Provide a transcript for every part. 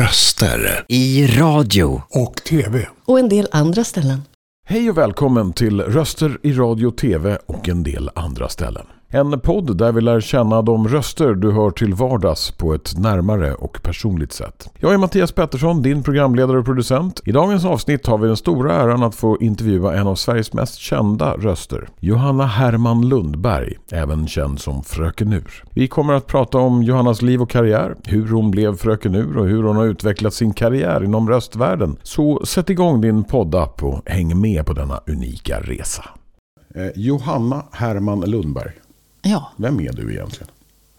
Röster. I radio. Och TV. Och en del andra ställen. Hej och välkommen till Röster i radio, tv och en del andra ställen. En podd där vi lär känna de röster du hör till vardags på ett närmare och personligt sätt. Jag är Mattias Pettersson, din programledare och producent. I dagens avsnitt har vi den stora äran att få intervjua en av Sveriges mest kända röster. Johanna Herman Lundberg, även känd som Fröken Ur. Vi kommer att prata om Johannas liv och karriär, hur hon blev Fröken Ur och hur hon har utvecklat sin karriär inom röstvärlden. Så sätt igång din poddapp och häng med på denna unika resa. Eh, Johanna Herman Lundberg. Ja. Vem är du egentligen?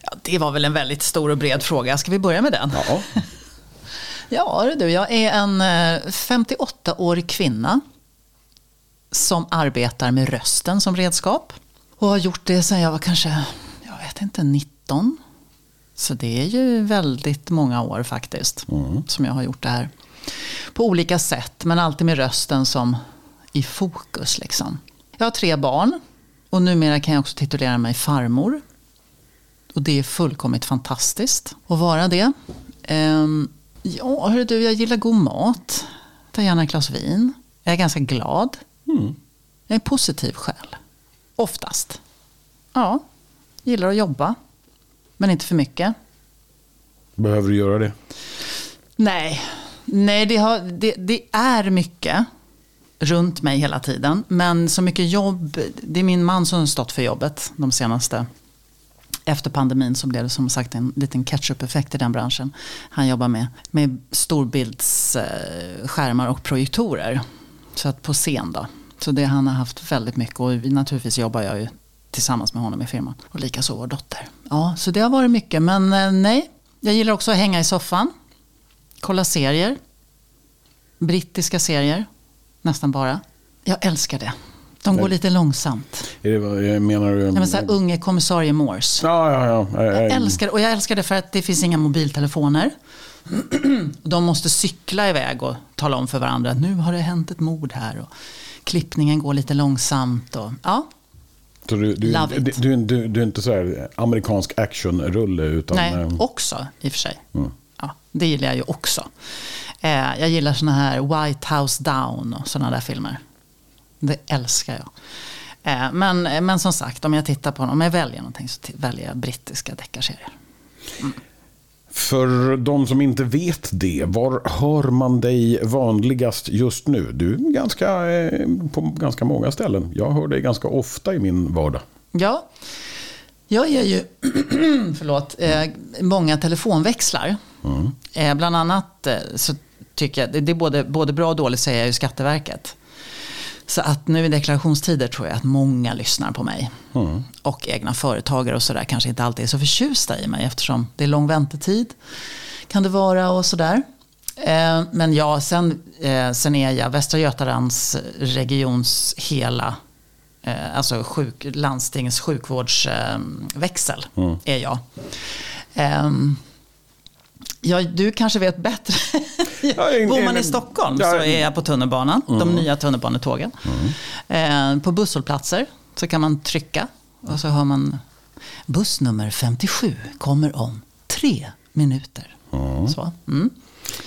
ja, det var väl en väldigt stor och bred fråga. Ska vi börja med den? Ja. Ja, du, jag är en eh, 58-årig kvinna som arbetar med rösten som redskap. Och har gjort det sedan jag var kanske, jag vet inte, 19. Så det är ju väldigt många år faktiskt som jag har gjort det här. På olika sätt, men alltid med rösten som i fokus. Liksom. Jag har tre barn och numera kan jag också titulera mig farmor. Och det är fullkomligt fantastiskt att vara det. Ehm, ja, hörru du, jag gillar god mat. Tar gärna ett glas vin. Jag är ganska glad. Jag är en positiv själ. Oftast. Ja, gillar att jobba. Men inte för mycket. Behöver du göra det? Nej, Nej det, har, det, det är mycket runt mig hela tiden. Men så mycket jobb, det är min man som har stått för jobbet de senaste efter pandemin så blev det som sagt en liten catch-up-effekt i den branschen. Han jobbar med, med storbildsskärmar och projektorer. Så att på scen då. Så det han har haft väldigt mycket och naturligtvis jobbar jag ju tillsammans med honom i firman. Och likaså vår dotter. Ja, så det har varit mycket. Men eh, nej, jag gillar också att hänga i soffan. Kolla serier. Brittiska serier. Nästan bara. Jag älskar det. De går lite långsamt. Är det menar du? Ja, men så här, unge kommissarie Morse. Ja, ja, ja. Jag älskar. Och jag älskar det för att det finns inga mobiltelefoner. De måste cykla iväg och tala om för varandra att nu har det hänt ett mord här. Och klippningen går lite långsamt. Och, ja, Så du, du, Love it. du, du, du är inte så här amerikansk actionrulle utan... nej, eh, också i och för sig. Ja, det gillar jag ju också. Eh, jag gillar såna här White House Down och sådana där filmer. Det älskar jag. Eh, men, men som sagt, om jag tittar på om jag väljer någonting så väljer jag brittiska deckarserier. För de som inte vet det, var hör man dig vanligast just nu? Du är ganska, eh, på ganska många ställen. Jag hör dig ganska ofta i min vardag. Ja, jag ger ju förlåt, eh, många telefonväxlar. Eh, bland annat eh, så tycker jag, det, är både, både bra och dåligt säger jag ju Skatteverket. Så att nu i deklarationstider tror jag att många lyssnar på mig. Och egna företagare och sådär kanske inte alltid är så förtjusta i mig eftersom det är lång väntetid. Kan det vara och sådär. Eh, men ja, sen, eh, sen är jag Västra Götalands regions hela eh, alltså sjuk, landstings sjukvårdsväxel är jag. Ja, du kanske vet bättre. Ja, en- Bor man en- i Stockholm ja, så är jag på tunnelbanan, de nya tunnelbanetågen. Eh, på busshållplatser så kan man trycka och så hör man buss nummer 57 kommer om tre minuter. Så. Mm.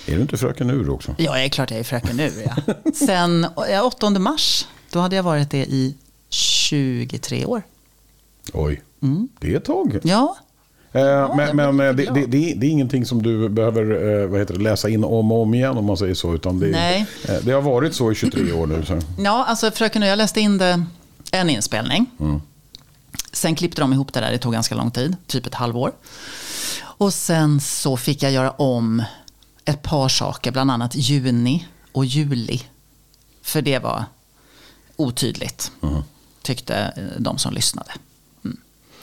Är du inte fröken Ur också? Ja, jag är klart jag är fröken nu. Ja. Sen ja, 8 mars, då hade jag varit det i 23 år. Oj, det är ett tag. Ja, Eh, men men eh, det, det, det, det är ingenting som du behöver eh, vad heter det, läsa in om och om igen om man säger så. Utan det, Nej. det har varit så i 23 år nu. Så. Ja, alltså fröken och jag läste in det en inspelning. Sen klippte de ihop det där, det tog ganska lång tid, typ ett halvår. Och sen så fick jag göra om ett par saker, bland annat juni och juli. För det var otydligt, tyckte eh, de som lyssnade.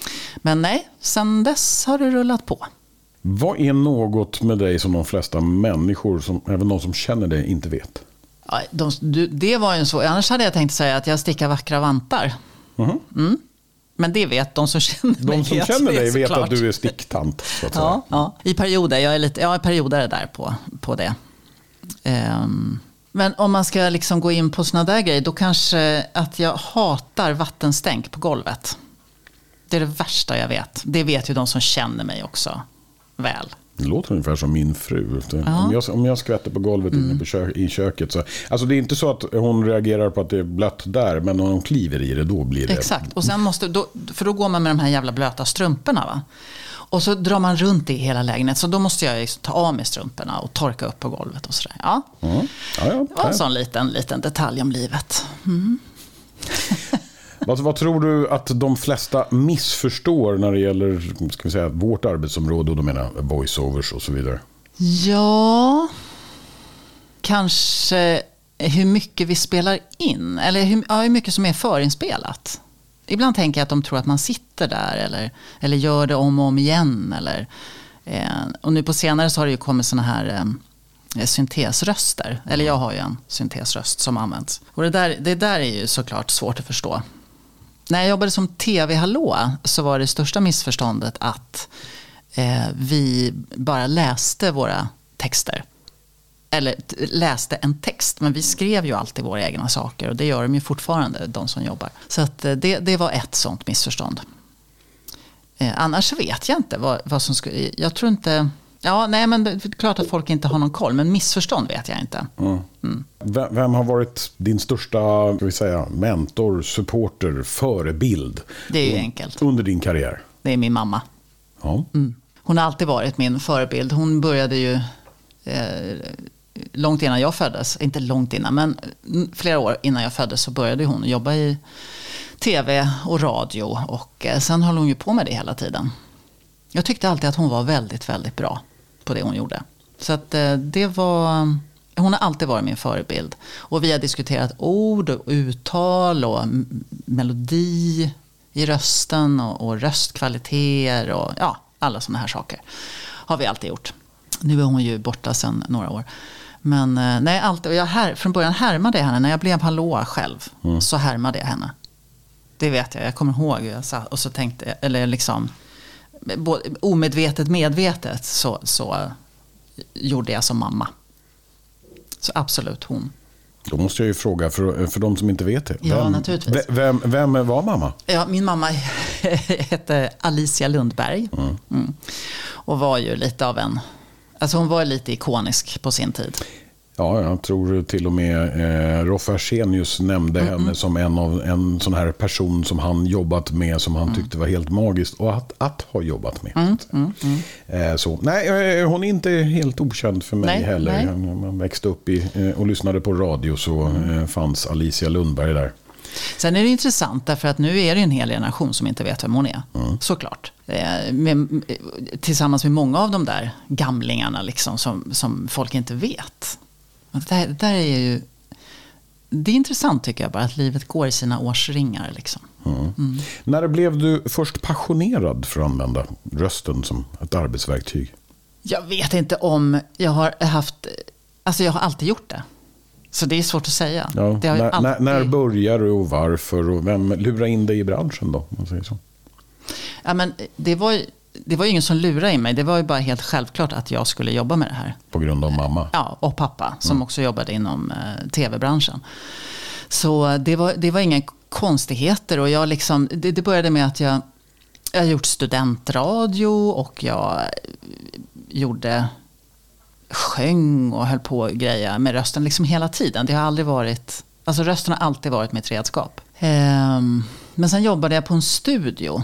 Mm. Men nej, sen dess har det rullat på. Vad är något med dig som de flesta människor, som, även de som känner dig, inte vet? Ja, de, du, det var ju en så, annars hade jag tänkt säga att jag stickar vackra vantar. Mm. Men det vet de som känner mig. De som vet känner dig vet såklart. att du är sticktant. Ja, ja, i perioder. Jag är, lite, jag är periodare där på, på det. Ehm, men om man ska liksom gå in på såna där grejer, då kanske att jag hatar vattenstänk på golvet. Det är det värsta jag vet. Det vet ju de som känner mig också väl. Det låter ungefär som min fru. Om, jag, om jag skvätter på golvet inne på kö, i köket. Så, alltså det är inte så att hon reagerar på att det är blött där, men när hon kliver i det, då blir det... Exakt, och sen måste, då, för då går man med de här jävla blöta strumporna. Va? Och så drar man runt i hela lägenheten. Så då måste jag liksom ta av mig strumporna och torka upp på golvet och sådär. Ja. Mm. Ja, ja, Det var en sån liten, liten detalj om livet. Mm. vad, vad tror du att de flesta missförstår när det gäller ska vi säga, vårt arbetsområde? Och då menar jag voiceovers och så vidare. Ja, kanske hur mycket vi spelar in. Eller hur, ja, hur mycket som är förinspelat. Ibland tänker jag att de tror att man sitter där eller, eller gör det om och om igen. Eller, eh, och nu på senare så har det ju kommit sådana här eh, syntesröster. Eller jag har ju en syntesröst som används. Och det där, det där är ju såklart svårt att förstå. När jag jobbade som tv-hallå så var det största missförståndet att eh, vi bara läste våra texter. Eller läste en text, men vi skrev ju alltid våra egna saker och det gör de ju fortfarande, de som jobbar. Så att eh, det, det var ett sånt missförstånd. Eh, annars vet jag inte vad, vad som skulle... Jag tror inte... Ja, nej men det är klart att folk inte har någon koll, men missförstånd vet jag inte. Mm. Vem, vem, har varit din största ska vi säga, mentor, supporter, förebild? Det är ju enkelt. Under din karriär? Det är min mamma. Ja. Mm. Hon har alltid varit min förebild. Hon började ju eh, långt innan jag föddes. Inte långt innan, men flera år innan jag föddes så började hon jobba i tv och radio. Och eh, sen höll hon ju på med det hela tiden. Jag tyckte alltid att hon var väldigt, väldigt bra på det hon gjorde. Så att eh, det var... Hon har alltid varit min förebild. Och vi har diskuterat ord och uttal och melodi i rösten och, och röstkvaliteter och ja, alla sådana här saker. Har vi alltid gjort. Nu är hon ju borta sedan några år. Men nej, alltid, jag här, från början härmade jag henne. När jag blev hallå själv mm. så härmade jag henne. Det vet jag, jag kommer ihåg. Jag satt, och så tänkte, eller liksom både, omedvetet medvetet så, så gjorde jag som mamma. Så absolut hon. Då måste jag ju fråga, för, för de som inte vet det. Ja, vem, naturligtvis. Vem, vem var mamma? Ja, min mamma hette Alicia Lundberg. Mm. Mm. Och var ju lite av en... Alltså hon var lite ikonisk på sin tid. Ja, jag tror till och med eh, Roffe Arsenius nämnde mm, henne som en, av, en sån här person som han jobbat med, som han mm. tyckte var helt magiskt och att, att ha jobbat med. Mm, mm, mm. eh, så. Nej, eh, hon är inte helt okänd för mig nej, heller. Nej. Man växte upp i, eh, och lyssnade på radio så eh, fanns Alicia Lundberg där. Sen är det intressant därför att nu är det en hel generation som inte vet vem hon är. Mm. Såklart. Eh, med, tillsammans med många av de där gamlingarna liksom, som, som folk inte vet. Det, det där är ju... Det är intressant tycker jag bara att livet går i sina årsringar. Liksom. Mm. Mm. När blev du först passionerad för att använda rösten som ett arbetsverktyg? Jag vet inte om jag har haft... Alltså jag har alltid gjort det. Så det är svårt att säga. Ja, när, alltid... när, börjar du och varför? Och vem lurar in dig i branschen då? Man säger så. Ja, men det var det var ju ingen som lurade in mig. Det var ju bara helt självklart att jag skulle jobba med det här. På grund av mamma? Ja, och pappa som mm. också jobbade inom eh, tv-branschen. Så det var, det var inga konstigheter. Och jag liksom, det, det började med att jag, jag har gjort studentradio och jag gjorde sjöng och höll på och greja med rösten liksom hela tiden. Det har aldrig varit, alltså rösten har alltid varit mitt redskap. Ehm, men sen jobbade jag på en studio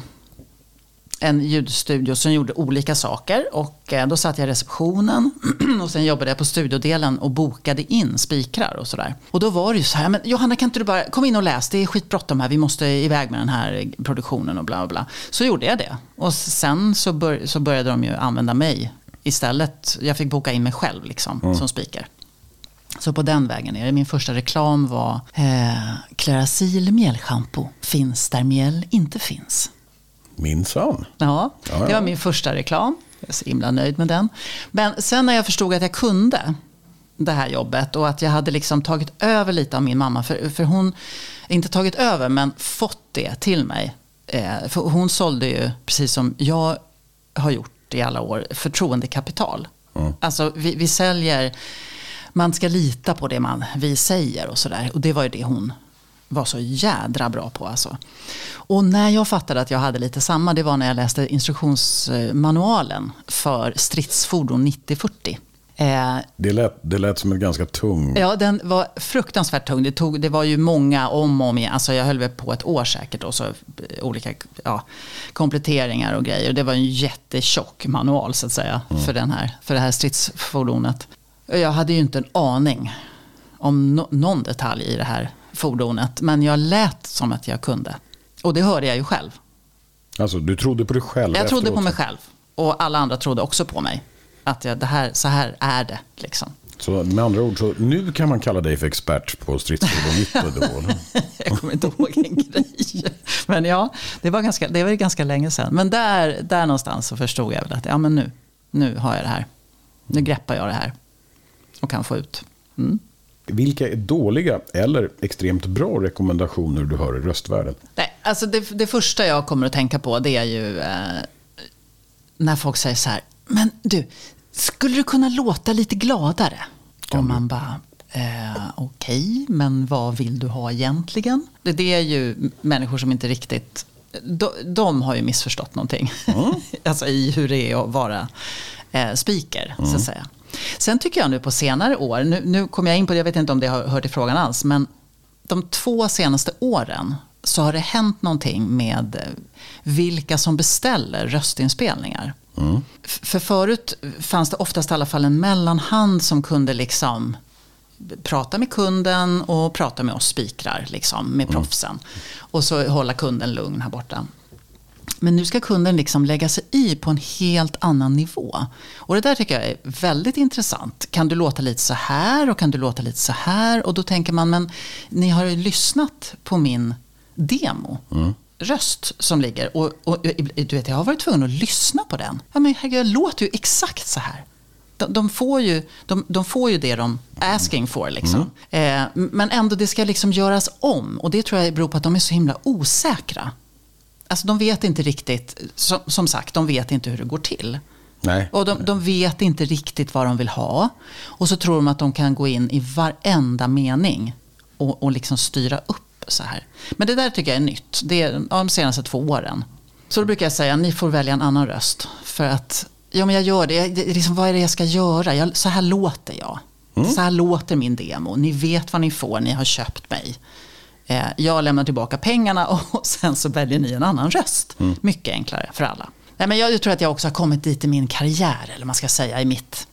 en ljudstudio som gjorde olika saker. Och eh, då satt jag i receptionen och sen jobbade jag på studiodelen och bokade in spikrar och sådär. Och då var det ju så här, men Johanna kan inte du bara kom in och läs, det är skitbråttom här, vi måste iväg med den här produktionen och bla bla bla. Så gjorde jag det. Och sen så, bör, så började de ju använda mig istället. Jag fick boka in mig själv liksom, mm. som speaker. Så på den vägen är det. Min första reklam var eh, Clarasil mjällschampo finns där mjäll inte finns. Minsann. Ja, ja, det var min första reklam. Jag är så himla nöjd med den. Men sen när jag förstod att jag kunde det här jobbet och att jag hade liksom tagit över lite av min mamma. För, för hon, inte tagit över, men fått det till mig. Eh, för hon sålde ju, precis som jag har gjort i alla år, förtroendekapital. Mm. Alltså vi, vi säljer, man ska lita på det man, vi säger och sådär. Och det var ju det hon var så jädra bra på. Alltså. Och när jag fattade att jag hade lite samma, det var när jag läste instruktionsmanualen för stridsfordon 9040. Eh, det, lät, det lät som en ganska tung... Ja, den var fruktansvärt tung. Det, tog, det var ju många om och om igen. Alltså jag höll väl på ett år säkert. Och så olika ja, kompletteringar och grejer. Det var en jättetjock manual så att säga. Mm. För, den här, för det här stridsfordonet. Jag hade ju inte en aning om no, någon detalj i det här fordonet. Men jag lät som att jag kunde. Och det hörde jag ju själv. Alltså du trodde på dig själv? Jag trodde på mig själv. Och alla andra trodde också på mig. Att jag, det här, så här är det. Liksom. Så med andra ord, så nu kan man kalla dig för expert på stridsfordon 90 Jag kommer inte ihåg en grej. Men ja, det var ganska, det var ganska länge sedan. Men där, där någonstans så förstod jag väl att ja, men nu, nu har jag det här. Nu greppar jag det här. Och kan få ut. Mm. Vilka är dåliga eller extremt bra rekommendationer du hör i röstvärlden? Nej, alltså det, det första jag kommer att tänka på det är ju eh, när folk säger så här. Men du, skulle du kunna låta lite gladare? Kan och man du? bara, eh, okej, okay, men vad vill du ha egentligen? Det, det är ju människor som inte riktigt, de, de har ju missförstått någonting. Mm. alltså i hur det är att vara eh, speaker, mm. så att mm. säga. Sen tycker jag nu på senare år, nu, nu kommer jag in på det, jag vet inte om det har hört i frågan alls, men de två senaste åren så har det hänt någonting med vilka som beställer röstinspelningar. Mm. För förut fanns det oftast i alla fall en mellanhand som kunde liksom prata med kunden och prata med oss spikrar, liksom, med mm. proffsen. Och så hålla kunden lugn här borta. Men nu ska kunden liksom lägga sig i på en helt annan nivå. Och det där tycker jag är väldigt intressant. Kan du låta lite så här och kan du låta lite så här? Och då tänker man, men ni har ju lyssnat på min demo. Mm röst som ligger. Och, och, du vet, jag har varit tvungen att lyssna på den. Ja, men jag låter ju exakt så här. De, de, får ju, de, de, får ju det de asking for. Liksom. Mm. Eh, men ändå, det ska liksom göras om. Och det tror jag beror på att de är så himla osäkra. Alltså de vet inte riktigt, som, som sagt, de vet inte hur det går till. Nej. Och de, de, vet inte riktigt vad de vill ha. Och så tror de att de kan gå in i varenda mening och, och liksom styra upp så här. Men det där tycker jag är nytt. Det är de senaste två åren. Så då brukar jag säga, ni får välja en annan röst. För att, ja men jag gör det. det liksom, vad är det jag ska göra? Jag, så här låter jag. Mm. Så här låter min demo. Ni vet vad ni får, ni har köpt mig. Eh, jag lämnar tillbaka pengarna och sen så väljer ni en annan röst. Mm. Mycket enklare för alla. Nej, men jag tror att jag också har kommit dit i min karriär, eller man ska säga i mitt...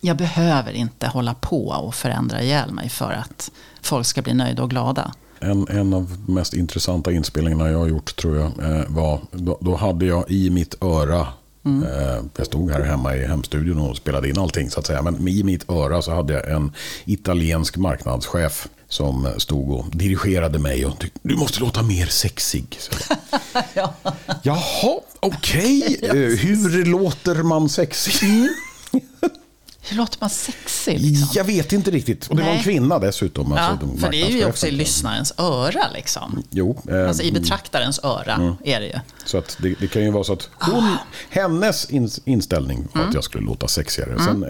Jag behöver inte hålla på och förändra ihjäl mig för att folk ska bli nöjda och glada. En, en av de mest intressanta inspelningarna jag har gjort tror jag eh, var, då, då, hade jag i mitt öra Mm. Eh, jag stod här hemma i hemstudion och spelade in allting så att säga. Men i mitt öra så hade jag en italiensk marknadschef som stod och dirigerade mig och tyckte du måste låta mer sexig. ja. Jaha, okej. Okay. Eh, hur låter man sexig? Mm. Hur låter man sexig? Liksom? Jag vet inte riktigt. Och det Nej. var en kvinna dessutom. Ja, alltså, de för det är ju också i lyssnarens öra. Liksom. Jo, eh, alltså i betraktarens öra mm. är det ju. Så att det, det kan ju vara så att hon, ah. hennes in, inställning var mm. att jag skulle låta sexigare. Mm. Sen,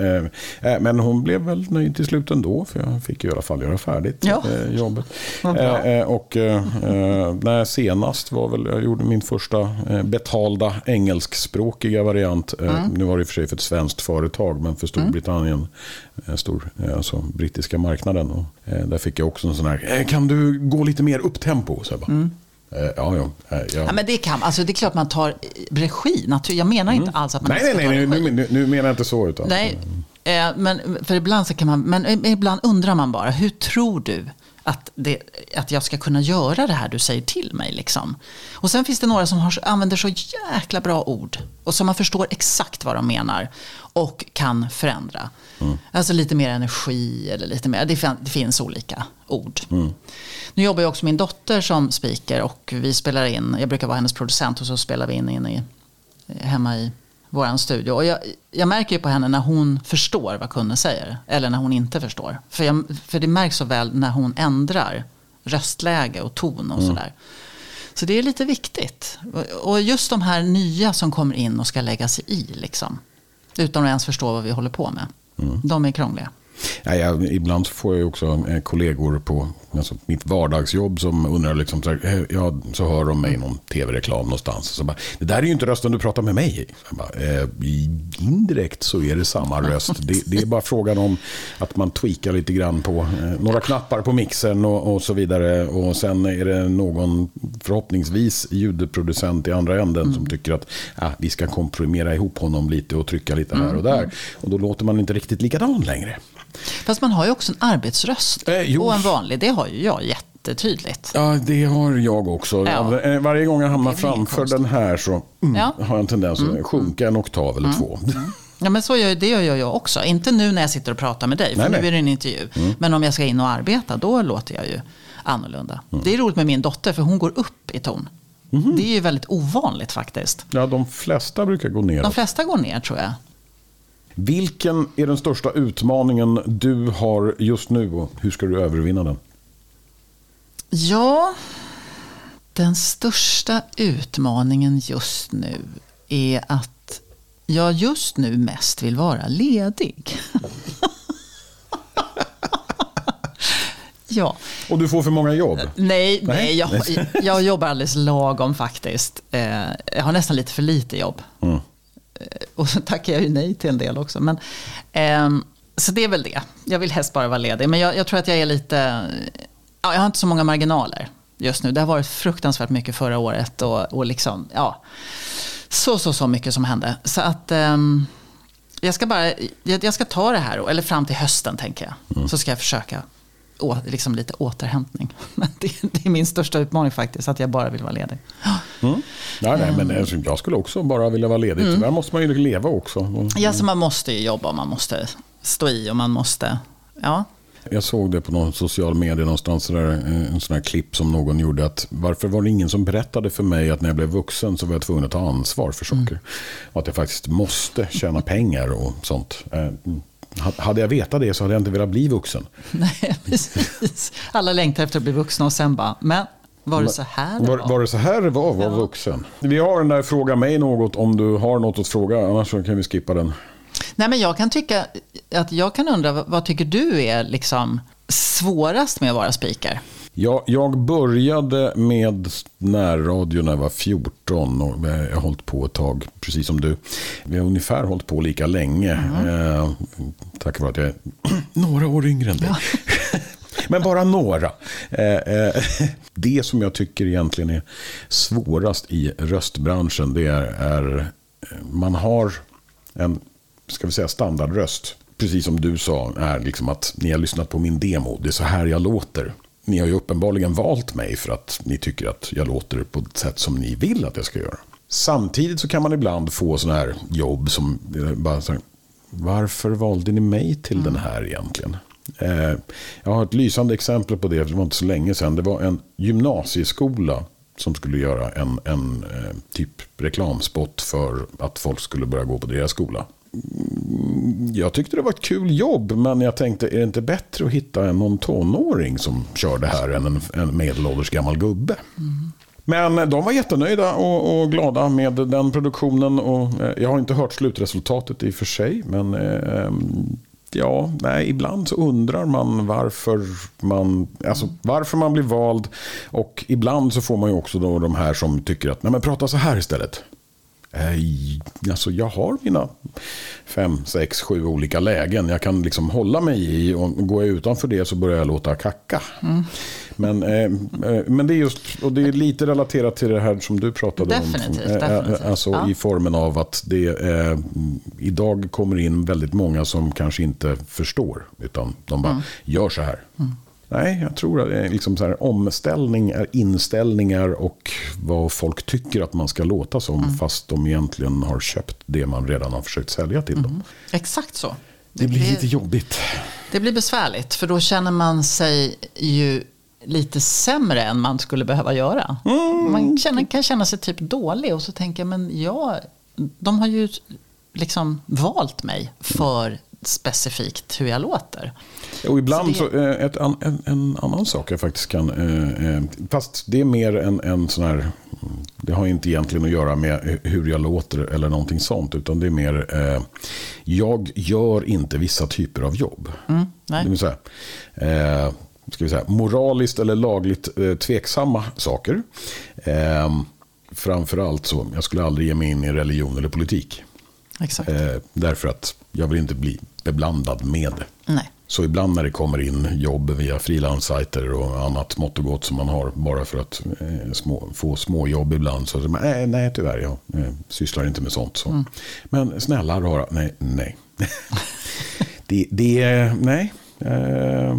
eh, eh, men hon blev väl nöjd till slut ändå. För jag fick i alla fall göra färdigt ja. eh, jobbet. Eh, eh, och när senast var väl, jag gjorde min första betalda engelskspråkiga variant. Mm. Nu var det i och för sig för ett svenskt företag, men för Storbritannien Storbritannien, eh, stor, eh, alltså brittiska marknaden. Och, eh, där fick jag också en sån här, kan du gå lite mer upp tempo? Så jag bara, mm. Ja, ja, ja. ja, men det kan alltså Det är klart man tar regi. Jag menar inte mm. alls att man nej, nej, nej, nej, nu, nu menar jag inte så. Utan, nej, men för ibland så kan man, men ibland undrar man bara, hur tror du att, det, att jag ska kunna göra det här du säger till mig. Liksom. Och sen finns det några som har, använder så jäkla bra ord och som man förstår exakt vad de menar och kan förändra. Mm. Alltså lite mer energi eller lite mer, det, det finns olika ord. Mm. Nu jobbar jag också min dotter som speaker och vi spelar in, jag brukar vara hennes producent och så spelar vi in, in i, hemma i vår studio. Och jag, jag märker ju på henne när hon förstår vad kunden säger. Eller när hon inte förstår. För, jag, för det märks så väl när hon ändrar röstläge och ton och mm. sådär. Så det är lite viktigt. Och just de här nya som kommer in och ska lägga sig i. Liksom, utan att ens förstå vad vi håller på med. Mm. De är krångliga. Ja, jag, ibland får jag också eh, kollegor på alltså, mitt vardagsjobb som undrar, liksom, så, här, eh, ja, så hör de mig i någon tv-reklam någonstans. Så bara, det där är ju inte rösten du pratar med mig i. Så bara, eh, indirekt så är det samma röst. Det, det, är bara frågan om att man tweakar lite grann på eh, några knappar på mixen och, och, så vidare. Och sen är det någon, förhoppningsvis ljudproducent i andra änden mm. som tycker att ah, vi ska komprimera ihop honom lite och trycka lite här och där. Mm. Och då låter man inte riktigt likadan längre. Fast man har ju också en arbetsröst. Eh, och en vanlig, det har ju jag jättetydligt. Ja, det har jag också. Ja. Eh, varje gång jag hamnar framför den här så mm, ja. har jag en tendens att mm. sjunka en oktav eller mm. två. Mm. Ja, men så gör, det gör jag också. Inte nu när jag sitter och pratar med dig, för nej, nu nej. är det en intervju. Mm. Men om jag ska in och arbeta, då låter jag ju annorlunda. Mm. Det är roligt med min dotter, för hon går upp i ton. Mm. Det är ju väldigt ovanligt faktiskt. Ja, de flesta brukar gå ner. De flesta går ner tror jag. Vilken är den största utmaningen du har just nu och hur ska du övervinna den? Ja, den största utmaningen just nu är att jag just nu mest vill vara ledig. ja. Och du får för många jobb? Nej, nej, jag, jag jobbar alldeles lagom faktiskt. Eh, jag har nästan lite för lite jobb. Mm. Eh, och så tackar jag ju nej till en del också. Men, eh, så det är väl det. Jag vill helst bara vara ledig. Men jag, jag, tror att jag är lite... Ja, jag har inte så många marginaler just nu. Det har varit fruktansvärt mycket förra året. Och, och liksom, ja, så, så, så mycket som hände. Så att... Eh, jag ska bara, jag, jag, ska ta det här, eller fram till hösten tänker jag. Mm. Så ska jag försöka å, liksom lite återhämtning. Men det, det, är min största utmaning faktiskt, att jag bara vill vara ledig. Mm. Nej, nej, men alltså, jag skulle också bara vilja vara ledig. Mm. Tyvärr måste man ju leva också. Ja, så man måste ju jobba man måste stå i och man måste... Ja. Jag såg det på någon social media någonstans, där, eh, en sån här klipp som någon gjorde. att Varför var det ingen som berättade för mig att när jag blev vuxen så var jag tvungen att ta ansvar för saker. Mm. Och att jag faktiskt måste tjäna pengar och sånt. Eh, mm. Hade jag vetat det så hade jag inte velat bli vuxen. Nej, precis. Alla längtar efter att bli vuxna och sen bara, men var det så här det var? Var, det så här det var att vara ja. vuxen? Vi har den där Fråga mig något om du har något att fråga, annars kan vi skippa den. Nej, men jag kan tycka att jag kan undra, vad tycker du är liksom svårast med att vara speaker? Ja, jag började med närradio när jag var 14 och jag har hållit på ett tag, precis som du. Vi har ungefär hållit på lika länge. Mm. Eh, tack vare att jag är några år yngre än dig. Ja. Men bara några. Eh, eh, det som jag tycker egentligen är svårast i röstbranschen, det är, är man har en ska vi säga, standardröst. Precis som du sa, är liksom att ni har lyssnat på min demo. Det är så här jag låter ni har ju uppenbarligen valt mig för att ni tycker att jag låter på ett sätt som ni vill att jag ska göra. Samtidigt så kan man ibland få sådana här jobb som bara så här, varför valde ni mig till mm. den här egentligen? Eh, jag har ett lysande exempel på det, det var inte så länge sedan. Det var en gymnasieskola som skulle göra en, en eh, typ reklamspot för att folk skulle börja gå på deras skola jag tyckte det var ett kul jobb, men jag tänkte, är det inte bättre att hitta någon tonåring som kör det här än en, en medelålders gammal gubbe? Mm. Men de var jättenöjda och, och, glada med den produktionen. Och, eh, jag har inte hört slutresultatet i och för sig, men eh, ja, nej, ibland så undrar man varför man, alltså, varför man blir vald. Och ibland så får man ju också då de här som tycker att, nej men prata så här istället. Eh, alltså jag har mina fem, sex, sju olika lägen. Jag kan liksom hålla mig i och går jag utanför det så börjar jag låta kacka. Mm. Men, eh, eh, men det är just, och det är lite relaterat till det här som du pratade definitivt, om. Eh, definitivt. Alltså ja. i formen av att det eh, idag kommer in väldigt många som kanske inte förstår. Utan de bara mm. gör så här. Mm. Nej, jag tror att liksom så här, omställning är inställningar och vad folk tycker att man ska låta som. Mm. Fast de egentligen har köpt det man redan har försökt sälja till dem. Mm. Exakt så. Det, det blir lite jobbigt. Det blir besvärligt, för då känner man sig ju lite sämre än man skulle behöva göra. Mm. Man känner, kan känna sig typ dålig och så tänker jag, men ja, de har ju liksom valt mig för specifikt hur jag låter. Och ibland så, det... så eh, ett, en, en, annan sak jag faktiskt kan, eh, eh, fast det är mer en, en sån här, Det har inte egentligen att göra med hur jag låter eller någonting sånt. Utan det är mer, eh, jag gör inte vissa typer av jobb. Mm, nej. Det vill säga, eh, ska vi säga, moraliskt eller lagligt eh, tveksamma saker. Eh, framförallt så, jag skulle aldrig ge mig in i religion eller politik. Exakt. Eh, därför att jag vill inte bli beblandad med det. Nej. Så ibland när det kommer in jobb via frilanssajter och annat mått och gott som man har bara för att eh, små, få små jobb ibland. Så man, nej, nej, tyvärr, jag eh, sysslar inte med sånt. Så. Mm. Men snälla rara, nej, nej. det, det nej. Eh,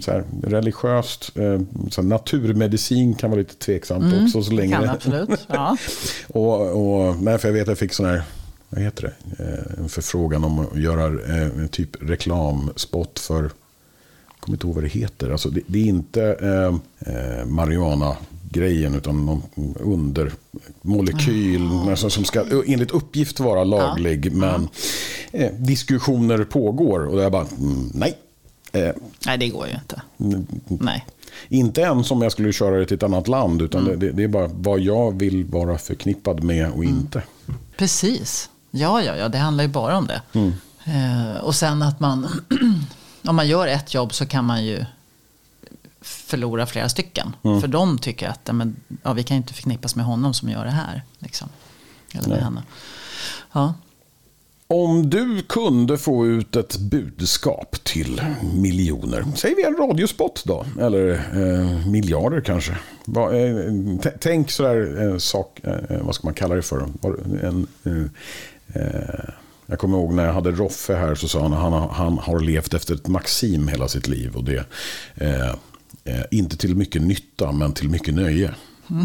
så här, religiöst, eh, så här, naturmedicin kan vara lite tveksamt Mm, också. Så länge Kan absolut. Ja. och, och, nej, för jag vet att jag fick sån här, vad heter det, eh, en förfrågan om att göra eh, en typ reklamspot för, jag kommer inte ihåg vad det heter. Alltså det, det är inte eh, eh, marijuana-grejen utan någon undermolekyl alltså, som ska enligt uppgift vara laglig. Men eh, diskussioner pågår och jag bara, mm, nej. Eh, Nej, det går ju inte. mm, Nej. inte ens om jag skulle köra det till ett annat land, utan det, det är bara vad jag vill vara förknippad med och inte. Precis. Ja, ja, ja, det handlar ju bara om det. Mm. Eh, och sen att man, om man gör ett jobb så kan man ju förlora flera stycken. Mm. För de tycker att ja, men, ja, vi kan inte förknippas med honom som gör det här. Liksom. Eller med Nej. henne. Ja. Om du kunde få ut ett budskap till miljoner, säger vi en radiospot då, eller eh, miljarder kanske. Va, eh, tänk sådär, eh, sak, eh, vad ska man kalla det för? En, eh, eh, jag kommer ihåg när jag hade Roffe här så sa han att han, har- han har levt efter ett maxim hela sitt liv. Och det, eh, eh, inte till mycket nytta, men till mycket nöje.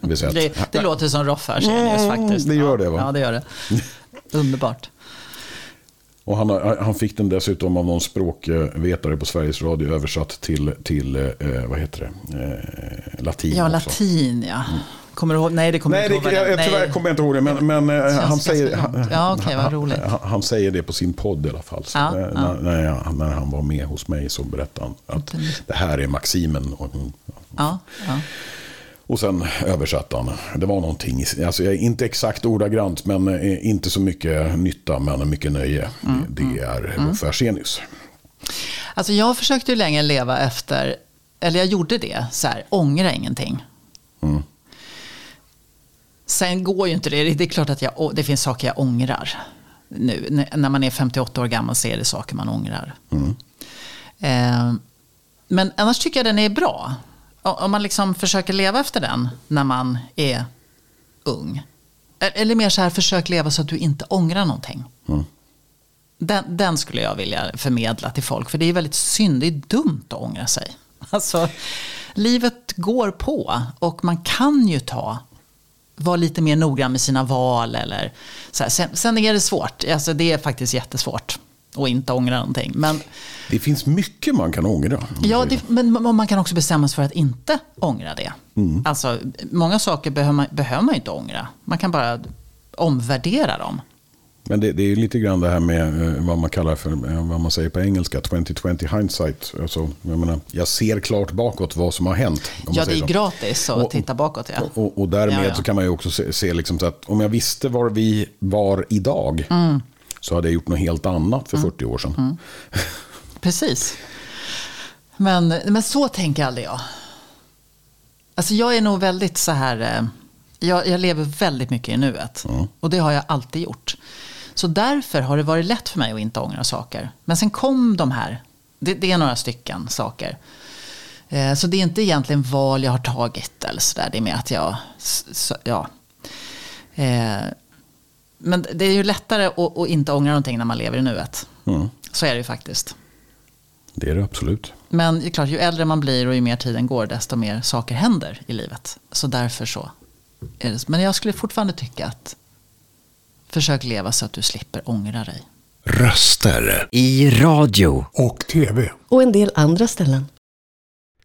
Det säga att- Det, det låter som Roffe Arsenius Mm, faktiskt. det gör det, va? Ja, det gör det. Underbart. Och han, han fick den dessutom av någon språkvetare på Sveriges Radio översatt till, till eh, vad heter det, eh, latin Ja, också. latin ja. Kommer du ihåg? Nej, det kommer Nej, jag det, inte ihåg. jag, jag, tyvärr kommer jag inte ihåg det. Men, men eh, Känns han, säger, han, Ja, vad han- roligt. Han, säger det på sin podd i alla fall. Ja, eh, ja. När, när, när han var med hos mig så berättade han att det här är maximen. Och, Ja, ja. Och sen översatte han. Det var någonting, alltså jag är inte exakt ordagrant, men eh, inte så mycket nytta, men mycket nöje. Mm, Det, det är Roffe Arsenius. Alltså jag försökte ju länge leva efter, eller jag gjorde det, så här, ångra ingenting. Mm. Sen går ju inte det, det är klart att jag, det finns saker jag ångrar. Nu, när man är 58 år gammal så är det saker man ångrar. Eh, men annars tycker jag den är bra. Om man liksom försöker leva efter den när man är ung. Eller mer så här, försök leva så att du inte ångrar någonting. Mm. Den, den skulle jag vilja förmedla till folk. För det är väldigt synd, det är dumt att ångra sig. Alltså, livet går på och man kan ju ta, vara lite mer noggrann med sina val. Eller, så. Sen, sen är det svårt, alltså, det är faktiskt jättesvårt att inte ångra någonting. Men, Det finns mycket man kan ångra. ja, det, men man kan också bestämma sig för att inte ångra det. Alltså, många saker behöver man, behöver man inte ångra. Man kan bara omvärdera dem. Men det, det är lite grann det här med eh, vad man kallar för, eh, vad man säger på engelska, 2020 hindsight. Alltså, jag, menar, jag ser klart bakåt vad som har hänt. Ja, det är så. gratis att Och- titta bakåt. Ja. Och, och därmed Ja, ja. så kan man ju också se, se liksom så att om jag visste var vi var idag Mm. Så hade jag gjort något helt annat för 40 år sedan. Precis. Men, men så tänker aldrig jag. Alltså jag är nog väldigt så här... eh, Jag, jag lever väldigt mycket i nuet. Och det har jag alltid gjort. Så därför har det varit lätt för mig att inte ångra saker. Men sen kom de här. Det, det är några stycken saker. Eh, Så det är inte egentligen val jag har tagit eller så där. Det är med att jag... s- s- Ja. Eh, Men det är ju lättare att, att inte ångra någonting när man lever i nuet. Mm. Så är det ju faktiskt. Det är det absolut. Men det är klart, ju äldre man blir och ju mer tiden går, desto mer saker händer i livet. Så därför så. Är det. Men jag skulle fortfarande tycka att försök leva så att du slipper ångra dig. Röster i radio. och TV. Och en del andra ställen.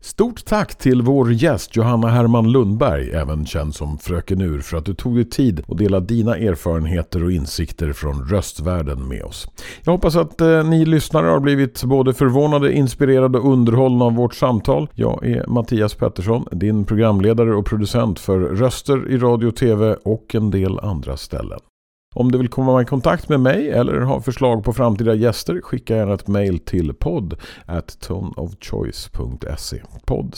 Stort tack till vår gäst Johanna Herman Lundberg, även känd som Fröken Ur, för att du tog dig tid att dela dina erfarenheter och insikter från röstvärlden med oss. Jag hoppas att eh, ni lyssnare har blivit både förvånade, inspirerade och underhållna av vårt samtal. Jag är Mattias Pettersson, din programledare och producent för Röster i radio och tv och en del andra ställen. Om du vill komma i kontakt med mig eller har förslag på framtida gäster skicka gärna ett mail till podd at toneofchoice.se podd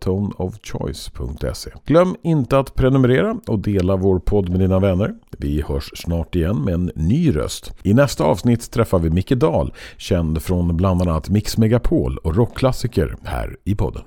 toneofchoice.se Glöm inte att prenumerera och dela vår podd med dina vänner. Vi hörs snart igen med en ny röst. I nästa avsnitt träffar vi Micke Dahl, känd från bland annat Mix Megapol och rockklassiker här i podden.